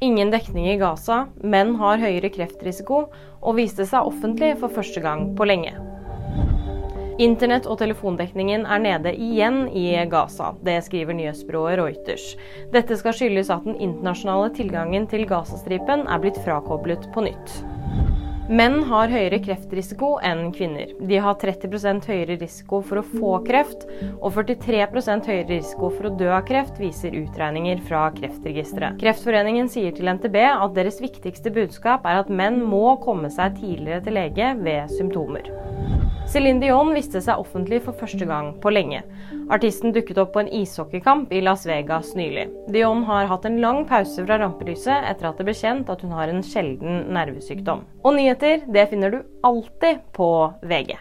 Ingen dekning i Gaza, menn har høyere kreftrisiko, og viste seg offentlig for første gang på lenge. Internett- og telefondekningen er nede igjen i Gaza. Det skriver nyhetsbyrået Reuters. Dette skal skyldes at den internasjonale tilgangen til Gazastripen er blitt frakoblet på nytt. Menn har høyere kreftrisiko enn kvinner. De har 30 høyere risiko for å få kreft, og 43 høyere risiko for å dø av kreft, viser utregninger fra Kreftregisteret. Kreftforeningen sier til NTB at deres viktigste budskap er at menn må komme seg tidligere til lege ved symptomer. Céline Dion viste seg offentlig for første gang på lenge. Artisten dukket opp på en ishockeykamp i Las Vegas nylig. Dion har hatt en lang pause fra rampelyset etter at det ble kjent at hun har en sjelden nervesykdom. Og nyheter det finner du alltid på VG.